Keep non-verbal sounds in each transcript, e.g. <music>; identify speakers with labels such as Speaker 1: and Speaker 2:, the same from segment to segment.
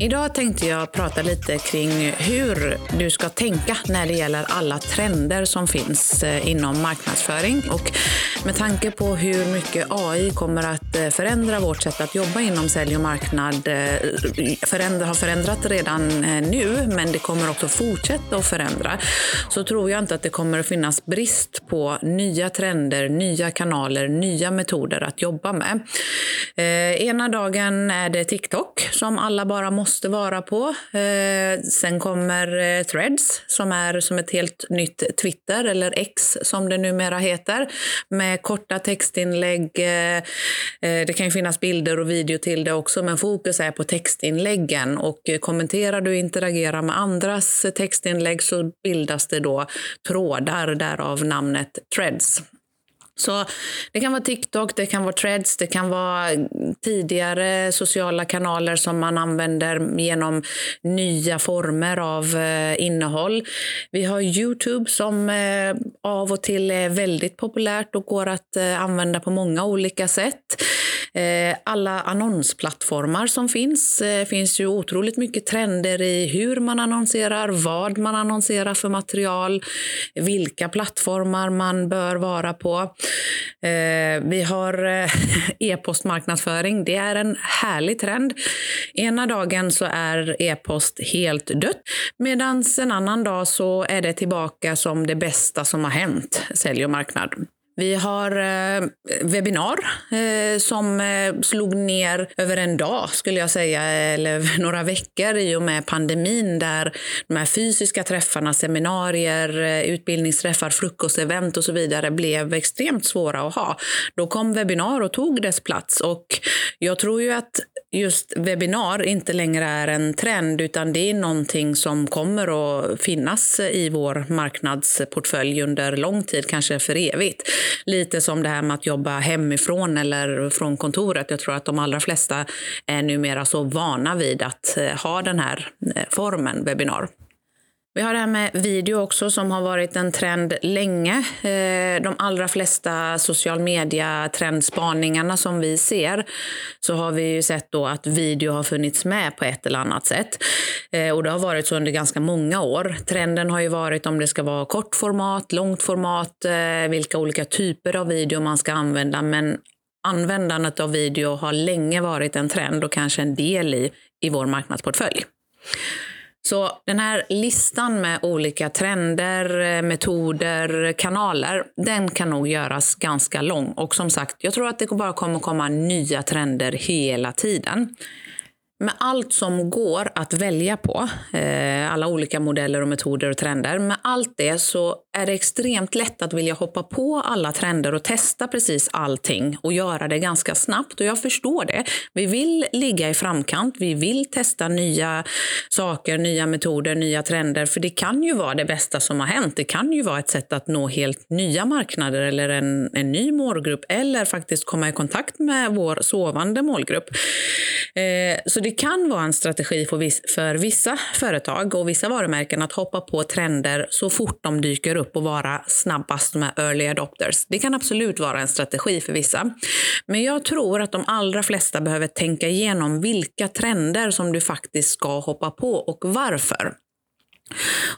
Speaker 1: Idag tänkte jag prata lite kring hur du ska tänka när det gäller alla trender som finns eh, inom marknadsföring. Och med tanke på hur mycket AI kommer att Eh, förändra vårt sätt att jobba inom sälj och marknad, eh, förändra, har förändrat redan eh, nu, men det kommer också fortsätta att förändra, så tror jag inte att det kommer att finnas brist på nya trender, nya kanaler, nya metoder att jobba med. ena dagen är det TikTok som alla bara måste måste vara på. Eh, sen kommer eh, Threads som är som ett helt nytt Twitter, eller X som det numera heter, med korta textinlägg. Eh, det kan ju finnas bilder och video till det också, men fokus är på textinläggen. Och eh, kommenterar du och interagerar med andras eh, textinlägg så bildas det då trådar, därav namnet Threads. Så det kan vara TikTok, det kan vara Threads, det kan vara tidigare sociala kanaler som man använder genom nya former av eh, innehåll. Vi har Youtube som eh, av och till är väldigt populärt och går att eh, använda på många olika sätt. Eh, alla annonsplattformar som finns. Det finns ju otroligt mycket trender i hur man annonserar, vad man annonserar för material, vilka plattformar man bör vara på. Eh, vi har eh, <laughs> e-postmarknadsföring. Det är en härlig trend. Ena dagen så är e-post helt dött medan en annan dag så är det tillbaka som det bästa som har hänt sälj och marknad. Vi har eh, webbinar eh, som eh, slog ner över en dag, skulle jag säga, eller <laughs> några veckor i och med pandemin där de här fysiska träffarna, seminarier, eh, utbildningsträffar, frukostevent och så vidare blev extremt svåra att ha. Då kom webbinar och tog dess plats och jag tror ju att just webbinar inte längre är en trend utan det är någonting som kommer att finnas i vår marknadsportfölj under lång tid, kanske för evigt. Lite som det här med att jobba hemifrån eller från kontoret. Jag tror att de allra flesta är numera så vana vid att eh, ha den här eh, formen webbinar. Vi har det här med video också som har varit en trend länge. Eh, de allra flesta social media-trendspaningarna som vi ser så har vi ju sett då att video har funnits med på ett eller annat sätt. Eh, och det har varit så under ganska många år. Trenden har ju varit om det ska vara kort format, långt format, eh, vilka olika typer av video man ska använda. Men användandet av video har länge varit en trend och kanske en del i, i vår marknadsportfölj. Så den här listan med olika trender, eh, metoder, kanaler, den kan nog göras ganska lång. Och som sagt, jag tror att det bara kommer komma nya trender hela tiden. Med allt som går att välja på, eh, alla olika modeller och metoder och trender, med allt det så är det extremt lätt att vilja hoppa på alla trender och testa precis allting och göra det ganska snabbt. Och jag förstår det. Vi vill ligga i framkant, vi vill testa nya saker, nya metoder, nya trender, för det kan ju vara det bästa som har hänt. Det kan ju vara ett sätt att nå helt nya marknader eller en, en ny målgrupp eller faktiskt komma i kontakt med vår sovande målgrupp. Eh, så det kan vara en strategi för vissa företag och vissa varumärken att hoppa på trender så fort de dyker upp och vara snabbast med early adopters. Det kan absolut vara en strategi för vissa. Men jag tror att de allra flesta behöver tänka igenom vilka trender som du faktiskt ska hoppa på och varför.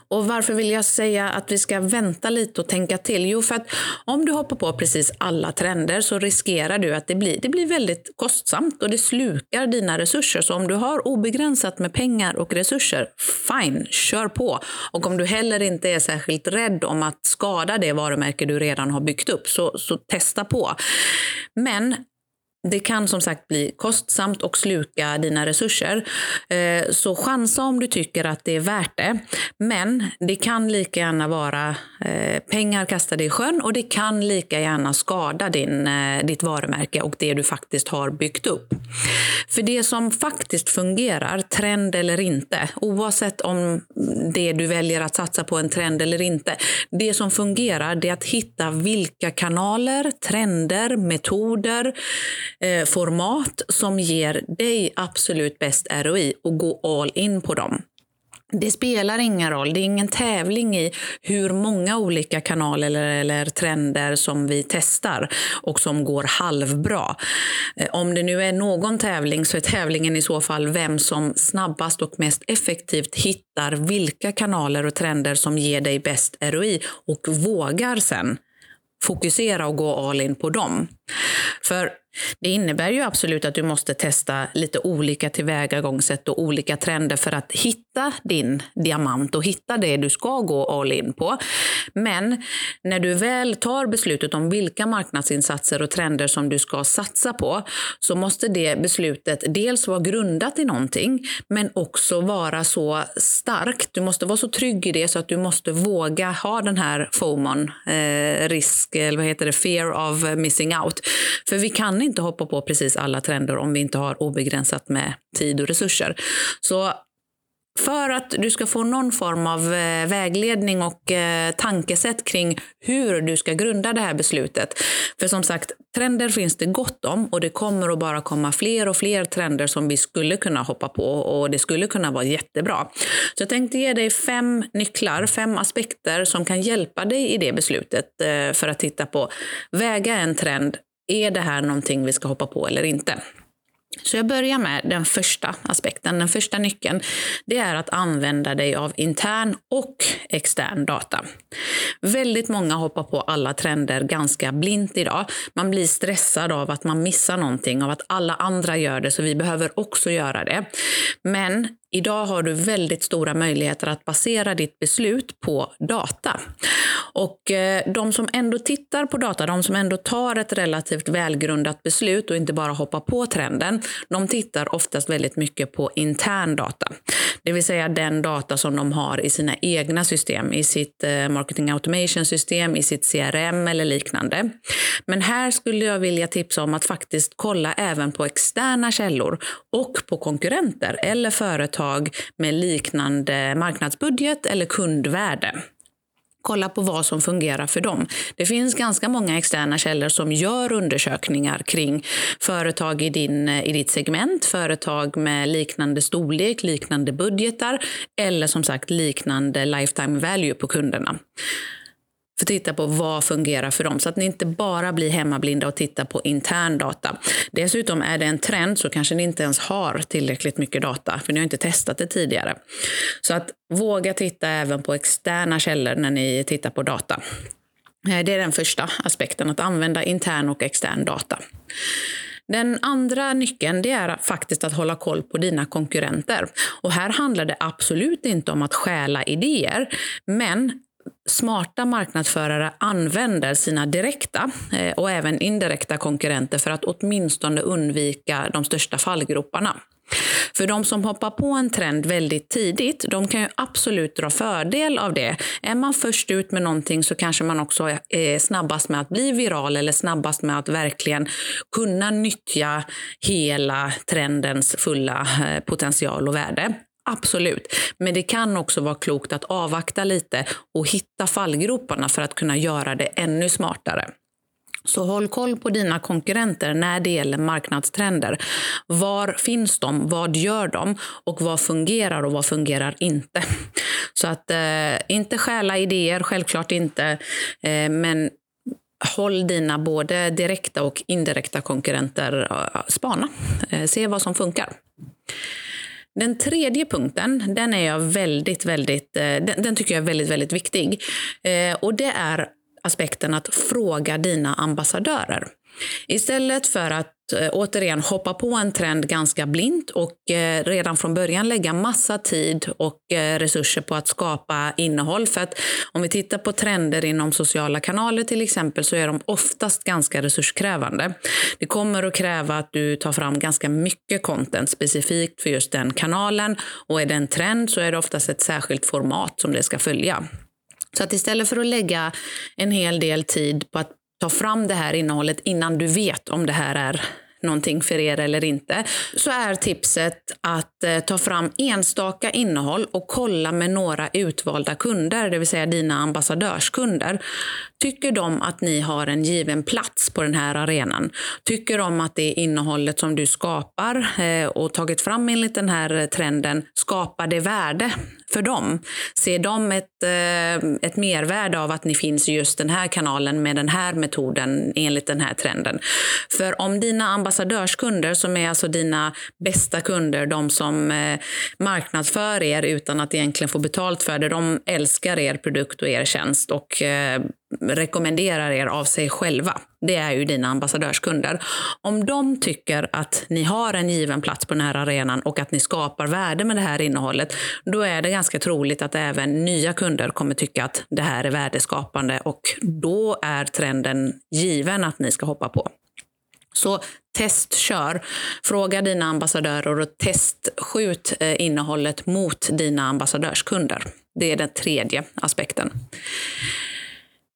Speaker 1: Och varför vill jag säga att vi ska vänta lite och tänka till? Jo, för att om du hoppar på precis alla trender så riskerar du att det blir, det blir väldigt kostsamt och det slukar dina resurser. Så om du har obegränsat med pengar och resurser, fine, kör på. Och om du heller inte är särskilt rädd om att skada det varumärke du redan har byggt upp, så, så testa på. Men det kan som sagt bli kostsamt och sluka dina resurser. Eh, så chansa om du tycker att det är värt det. Men det kan lika gärna vara eh, pengar kastade i sjön och det kan lika gärna skada din, eh, ditt varumärke och det du faktiskt har byggt upp. För det som faktiskt fungerar, trend eller inte, oavsett om det du väljer att satsa på en trend eller inte. Det som fungerar är att hitta vilka kanaler, trender, metoder, eh, format som ger dig absolut bäst ROI och gå all in på dem. Det spelar ingen roll. Det är ingen tävling i hur många olika kanaler eller, eller, trender som vi testar och som går halvbra. Eh, om det nu är någon tävling så är tävlingen i så fall vem som snabbast och mest effektivt hittar vilka kanaler och trender som ger dig bäst ROI och vågar sen fokusera och gå all in på dem. För det innebär ju absolut att du måste testa lite olika tillvägagångssätt och olika trender för att hitta din diamant och hitta det du ska gå all in på. Men när du väl tar beslutet om vilka marknadsinsatser och trender som du ska satsa på så måste det beslutet dels vara grundat i någonting men också vara så starkt. Du måste vara så trygg i det så att du måste våga ha den här FOMON, eh, risk, eller vad heter det, fear of missing out. För vi kan inte inte hoppa på precis alla trender om vi inte har obegränsat med tid och resurser. Så för att du ska få någon form av eh, vägledning och eh, tankesätt kring hur du ska grunda det här beslutet. För som sagt, trender finns det gott om och det kommer att bara komma fler och fler trender som vi skulle kunna hoppa på och det skulle kunna vara jättebra. Så jag tänkte ge dig fem nycklar, fem aspekter som kan hjälpa dig i det beslutet eh, för att titta på, väga en trend, är det här någonting vi ska hoppa på eller inte? Så jag börjar med den första aspekten. Den första nyckeln det är att använda dig av intern och extern data. Väldigt många hoppar på alla trender ganska blint idag. Man blir stressad av att man missar någonting, av att alla andra gör det, så vi behöver också göra det. Men Idag har du väldigt stora möjligheter att basera ditt beslut på data. Och eh, de som ändå tittar på data, de som ändå tar ett relativt välgrundat beslut och inte bara hoppar på trenden, de tittar oftast väldigt mycket på intern data. Det vill säga den data som de har i sina egna system, i sitt eh, marketing automation system, i sitt CRM eller liknande. Men här skulle jag vilja tipsa om att faktiskt kolla även på externa källor och på konkurrenter eller företag med liknande marknadsbudget eller kundvärde. Kolla på vad som fungerar för dem. Det finns ganska många externa källor som gör undersökningar kring företag i, din, i ditt segment, företag med liknande storlek, liknande budgetar eller som sagt liknande lifetime value på kunderna för att titta på vad fungerar för dem så att ni inte bara blir hemmablinda och tittar på intern data. Dessutom är det en trend så kanske ni inte ens har tillräckligt mycket data för ni har inte testat det tidigare. Så att våga titta även på externa källor när ni tittar på data. Eh, det är den första aspekten, att använda intern och extern data. Den andra nyckeln det är faktiskt att hålla koll på dina konkurrenter. Och här handlar det absolut inte om att stjäla idéer, men smarta marknadsförare använder sina direkta eh, och även indirekta konkurrenter för att åtminstone undvika de största fallgroparna. För de som hoppar på en trend väldigt tidigt, de kan ju absolut dra fördel av det. Är man först ut med någonting så kanske man också är eh, snabbast med att bli viral eller snabbast med att verkligen kunna nyttja hela trendens fulla eh, potential och värde. Absolut. Men det kan också vara klokt att avvakta lite och hitta fallgroparna för att kunna göra det ännu smartare. Så håll koll på dina konkurrenter när det gäller marknadstrender. Var finns de? Vad gör de? Och vad fungerar och vad fungerar inte? Så att eh, inte stjäla idéer, självklart inte. Eh, men håll dina både direkta och indirekta konkurrenter eh, spana. Eh, se vad som funkar. Den tredje punkten, den är jag väldigt, väldigt, eh, den, den tycker jag är väldigt, väldigt viktig. Eh, och det är aspekten att fråga dina ambassadörer. Istället för att eh, återigen hoppa på en trend ganska blint och eh, redan från början lägga massa tid och eh, resurser på att skapa innehåll. För att om vi tittar på trender inom sociala kanaler till exempel så är de oftast ganska resurskrävande. Det kommer att kräva att du tar fram ganska mycket content specifikt för just den kanalen och är det en trend så är det oftast ett särskilt format som det ska följa. Så att istället för att lägga en hel del tid på att ta fram det här innehållet innan du vet om det här är någonting för er eller inte, så är tipset att eh, ta fram enstaka innehåll och kolla med några utvalda kunder, det vill säga dina ambassadörskunder. Tycker de att ni har en given plats på den här arenan? Tycker de att det innehållet som du skapar eh, och tagit fram enligt den här trenden skapar det värde för dem? Ser de ett, eh, ett mervärde av att ni finns i just den här kanalen med den här metoden enligt den här trenden? För om dina ambassadörskunder, som är alltså dina bästa kunder, de som eh, marknadsför er utan att egentligen få betalt för det, de älskar er produkt och er tjänst och eh, rekommenderar er av sig själva. Det är ju dina ambassadörskunder. Om de tycker att ni har en given plats på den här arenan och att ni skapar värde med det här innehållet, då är det ganska troligt att även nya kunder kommer tycka att det här är värdeskapande och då är trenden given att ni ska hoppa på. Så testkör. Fråga dina ambassadörer och testskjut eh, innehållet mot dina ambassadörskunder. Det är den tredje aspekten.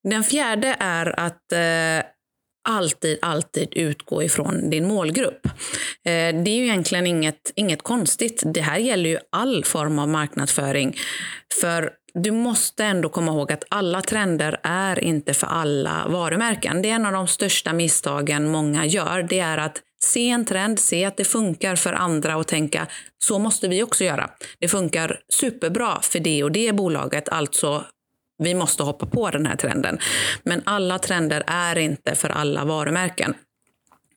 Speaker 1: Den fjärde är att eh, alltid, alltid utgå ifrån din målgrupp. Eh, det är ju egentligen inget, inget konstigt. Det här gäller ju all form av marknadsföring. För du måste ändå komma ihåg att alla trender är inte för alla varumärken. Det är en av de största misstagen många gör. Det är att se en trend, se att det funkar för andra och tänka så måste vi också göra. Det funkar superbra för det och det bolaget, alltså vi måste hoppa på den här trenden. Men alla trender är inte för alla varumärken.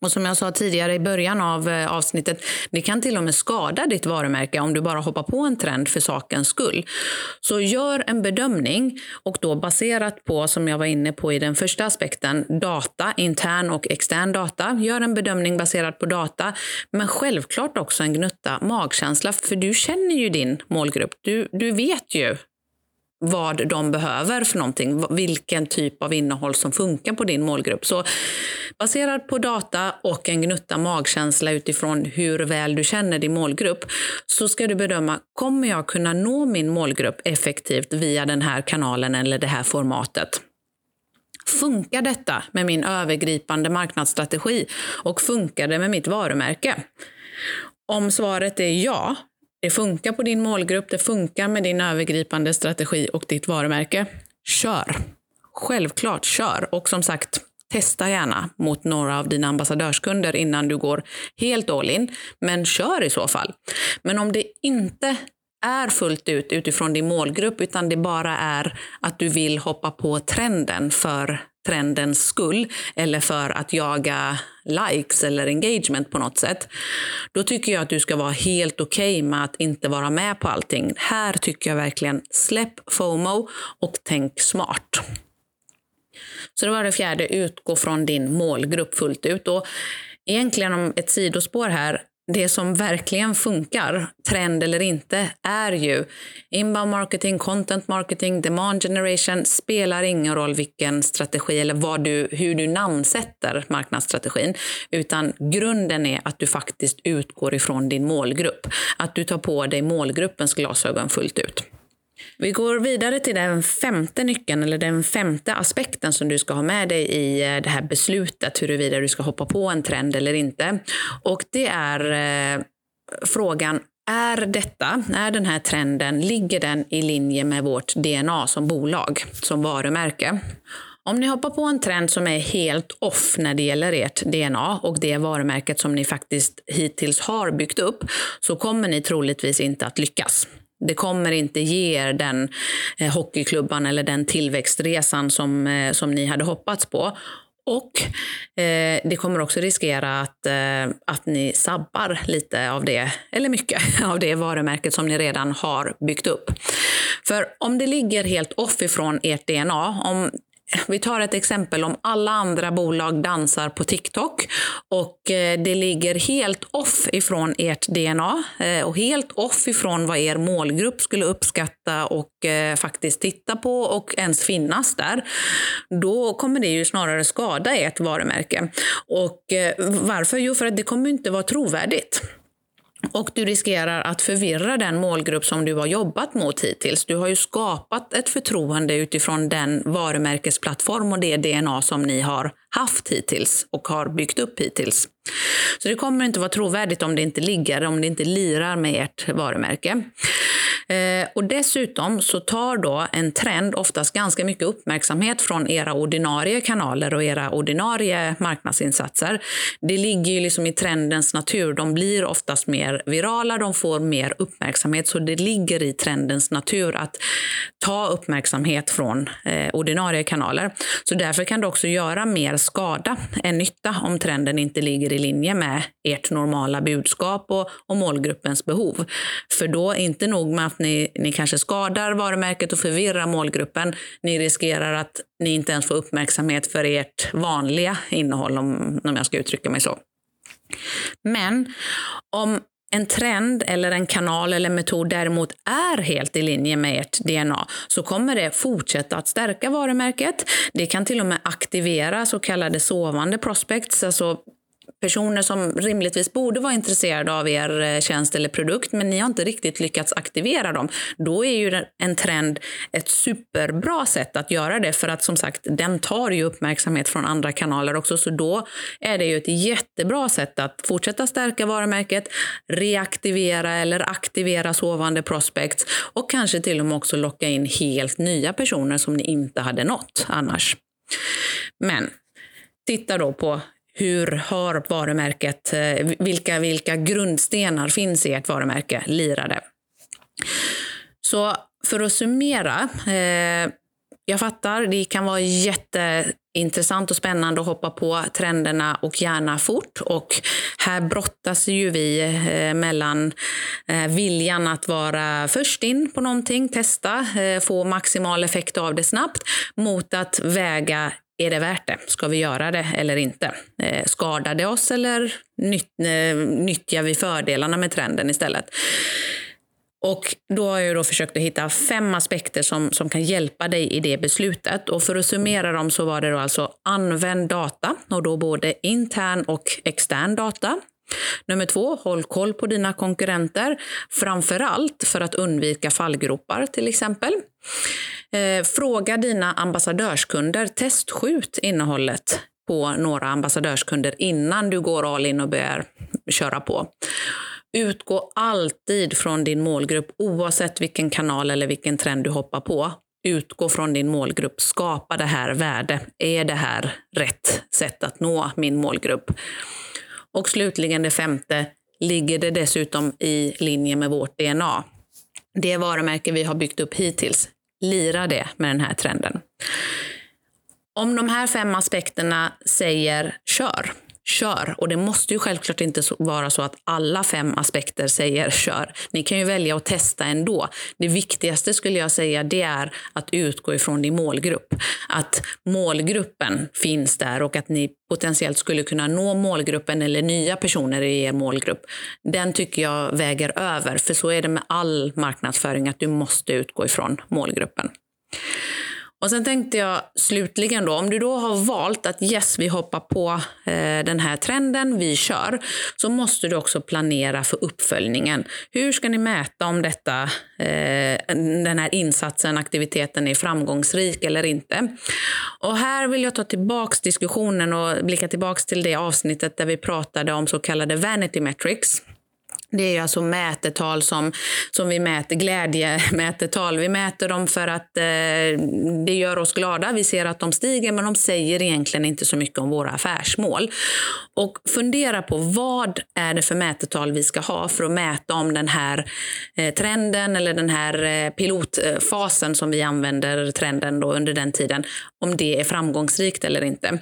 Speaker 1: Och som jag sa tidigare i början av eh, avsnittet, det kan till och med skada ditt varumärke om du bara hoppar på en trend för sakens skull. Så gör en bedömning och då baserat på, som jag var inne på i den första aspekten, data, intern och extern data. Gör en bedömning baserat på data, men självklart också en gnutta magkänsla, för du känner ju din målgrupp. Du, du vet ju vad de behöver för någonting, vilken typ av innehåll som funkar på din målgrupp. Så baserat på data och en gnutta magkänsla utifrån hur väl du känner din målgrupp så ska du bedöma, kommer jag kunna nå min målgrupp effektivt via den här kanalen eller det här formatet? Funkar detta med min övergripande marknadsstrategi och funkar det med mitt varumärke? Om svaret är ja, det funkar på din målgrupp, det funkar med din övergripande strategi och ditt varumärke. Kör! Självklart, kör! Och som sagt, testa gärna mot några av dina ambassadörskunder innan du går helt all in. Men kör i så fall. Men om det inte är fullt ut utifrån din målgrupp utan det bara är att du vill hoppa på trenden för trendens skull eller för att jaga likes eller engagement på något sätt. Då tycker jag att du ska vara helt okej okay med att inte vara med på allting. Här tycker jag verkligen släpp FOMO och tänk smart. Så det var det fjärde, utgå från din målgrupp fullt ut. Och egentligen om ett sidospår här, det som verkligen funkar, trend eller inte, är ju inbound marketing, content marketing, demand generation. spelar ingen roll vilken strategi eller vad du, hur du namnsätter marknadsstrategin. Utan grunden är att du faktiskt utgår ifrån din målgrupp. Att du tar på dig målgruppens glasögon fullt ut. Vi går vidare till den femte nyckeln, eller den femte aspekten som du ska ha med dig i eh, det här beslutet huruvida du ska hoppa på en trend eller inte. Och det är eh, frågan, är detta, är den här trenden, ligger den i linje med vårt DNA som bolag, som varumärke? Om ni hoppar på en trend som är helt off när det gäller ert DNA och det varumärket som ni faktiskt hittills har byggt upp så kommer ni troligtvis inte att lyckas. Det kommer inte ge er den eh, hockeyklubban eller den tillväxtresan som, eh, som ni hade hoppats på. Och eh, det kommer också riskera att, eh, att ni sabbar lite av det, eller mycket <laughs> av det varumärket som ni redan har byggt upp. För om det ligger helt off ifrån ert DNA, om vi tar ett exempel om alla andra bolag dansar på TikTok och eh, det ligger helt off ifrån ert DNA eh, och helt off ifrån vad er målgrupp skulle uppskatta och eh, faktiskt titta på och ens finnas där. Då kommer det ju snarare skada ert varumärke. Och varför? Jo, för att det kommer inte vara trovärdigt. Och du riskerar att förvirra den målgrupp som du har jobbat mot hittills. Du har ju skapat ett förtroende utifrån den varumärkesplattform och det DNA som ni har haft hittills och har byggt upp hittills. Så det kommer inte vara trovärdigt om det inte ligger, om det inte lirar med ert varumärke. Eh, och dessutom så tar då en trend oftast ganska mycket uppmärksamhet från era ordinarie kanaler och era ordinarie marknadsinsatser. Det ligger ju liksom i trendens natur. De blir oftast mer virala, de får mer uppmärksamhet. Så det ligger i trendens natur att ta uppmärksamhet från eh, ordinarie kanaler. Så därför kan du också göra mer skada än nytta om trenden inte ligger i linje med ert normala budskap och, och målgruppens behov. För då, inte nog med att ni, ni kanske skadar varumärket och förvirrar målgruppen, ni riskerar att ni inte ens får uppmärksamhet för ert vanliga innehåll, om, om jag ska uttrycka mig så. Men om en trend eller en kanal eller metod däremot är helt i linje med ert DNA så kommer det fortsätta att stärka varumärket. Det kan till och med aktivera så kallade sovande prospects, alltså personer som rimligtvis borde vara intresserade av er eh, tjänst eller produkt, men ni har inte riktigt lyckats aktivera dem. Då är ju en trend ett superbra sätt att göra det, för att som sagt, den tar ju uppmärksamhet från andra kanaler också, så då är det ju ett jättebra sätt att fortsätta stärka varumärket, reaktivera eller aktivera sovande prospects och kanske till och med också locka in helt nya personer som ni inte hade nått annars. Men titta då på hur har varumärket, eh, vilka, vilka grundstenar finns i ert varumärke lirade? Så för att summera, eh, jag fattar, det kan vara jätteintressant och spännande att hoppa på trenderna och gärna fort. Och här brottas ju vi eh, mellan eh, viljan att vara först in på någonting, testa, eh, få maximal effekt av det snabbt, mot att väga är det värt det? Ska vi göra det eller inte? Eh, skadar det oss eller nytt, eh, nyttjar vi fördelarna med trenden istället? Och då har jag då försökt att hitta fem aspekter som, som kan hjälpa dig i det beslutet. Och för att summera dem så var det då alltså använd data, och då både intern och extern data. Nummer två, håll koll på dina konkurrenter, framför allt för att undvika fallgropar till exempel. Eh, fråga dina ambassadörskunder, testskjut innehållet på några ambassadörskunder innan du går all in och börjar köra på. Utgå alltid från din målgrupp oavsett vilken kanal eller vilken trend du hoppar på. Utgå från din målgrupp. Skapa det här värde. Är det här rätt sätt att nå min målgrupp? Och slutligen det femte, ligger det dessutom i linje med vårt DNA. Det varumärke vi har byggt upp hittills, lirar det med den här trenden. Om de här fem aspekterna säger kör, kör. Och det måste ju självklart inte vara så att alla fem aspekter säger <laughs> kör. Ni kan ju välja att testa ändå. Det viktigaste skulle jag säga det är att utgå ifrån din målgrupp. Att målgruppen finns där och att ni potentiellt skulle kunna nå målgruppen eller nya personer i er målgrupp. Den tycker jag väger över, för så är det med all marknadsföring, att du måste utgå ifrån målgruppen. Och sen tänkte jag slutligen då, om du då har valt att yes, vi hoppar på eh, den här trenden, vi kör, så måste du också planera för uppföljningen. Hur ska ni mäta om detta, eh, den här insatsen, aktiviteten är framgångsrik eller inte? Och här vill jag ta tillbaks diskussionen och blicka tillbaks till det avsnittet där vi pratade om så kallade vanity metrics. Det är alltså mätetal som, som vi mäter, glädjemätetal. Vi mäter dem för att eh, det gör oss glada. Vi ser att de stiger, men de säger egentligen inte så mycket om våra affärsmål. Och fundera på vad är det för mätetal vi ska ha för att mäta om den här eh, trenden eller den här eh, pilotfasen som vi använder trenden då under den tiden, om det är framgångsrikt eller inte.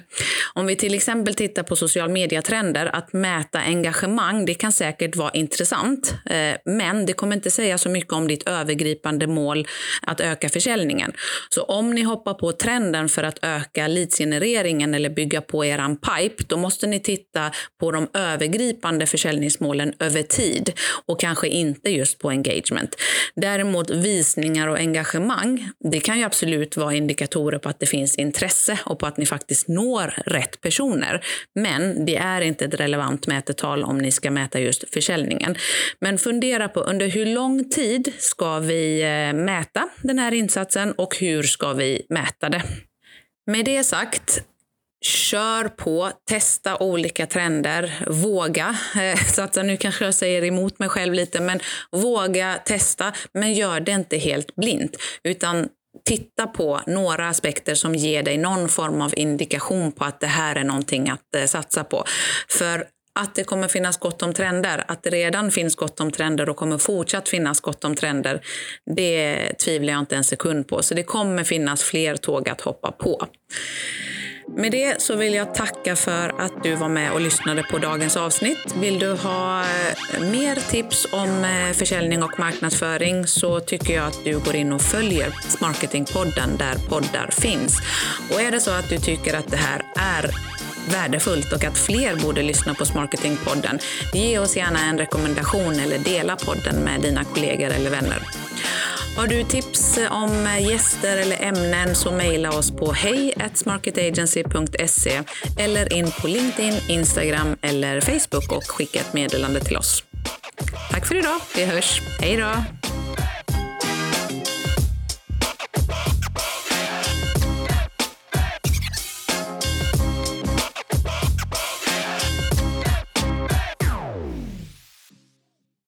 Speaker 1: Om vi till exempel tittar på social media-trender, att mäta engagemang, det kan säkert vara intressant intressant. Eh, men det kommer inte säga så mycket om ditt övergripande mål att öka försäljningen. Så om ni hoppar på trenden för att öka leadsgenereringen eller bygga på er pipe, då måste ni titta på de övergripande försäljningsmålen över tid och kanske inte just på engagement. Däremot visningar och engagemang, det kan ju absolut vara indikatorer på att det finns intresse och på att ni faktiskt når rätt personer. Men det är inte ett relevant mätetal om ni ska mäta just försäljningen gången. Men fundera på under hur lång tid ska vi eh, mäta den här insatsen och hur ska vi mäta det? Med det sagt, kör på, testa olika trender, våga. Eh, <laughs> så att nu kanske jag säger emot mig själv lite, men våga testa, men gör det inte helt blint, utan titta på några aspekter som ger dig någon form av indikation på att det här är någonting att eh, satsa på. För att det kommer finnas gott om trender, att det redan finns gott om trender och kommer fortsatt finnas gott om trender, det tvivlar jag inte en sekund på. Så det kommer finnas fler tåg att hoppa på. Med det så vill jag tacka för att du var med och lyssnade på dagens avsnitt. Vill du ha eh, mer tips om eh, försäljning och marknadsföring så tycker jag att du går in och följer Marketingpodden där poddar finns. Och är det så att du tycker att det här är värdefullt och att fler borde lyssna på Smarketingpodden, ge oss gärna en rekommendation eller dela podden med dina kollegor eller vänner. Har du tips om gäster eller ämnen så mejla oss på hej eller in på LinkedIn, Instagram eller Facebook och skicka ett meddelande till oss. Tack för idag. Vi hörs. Hej då!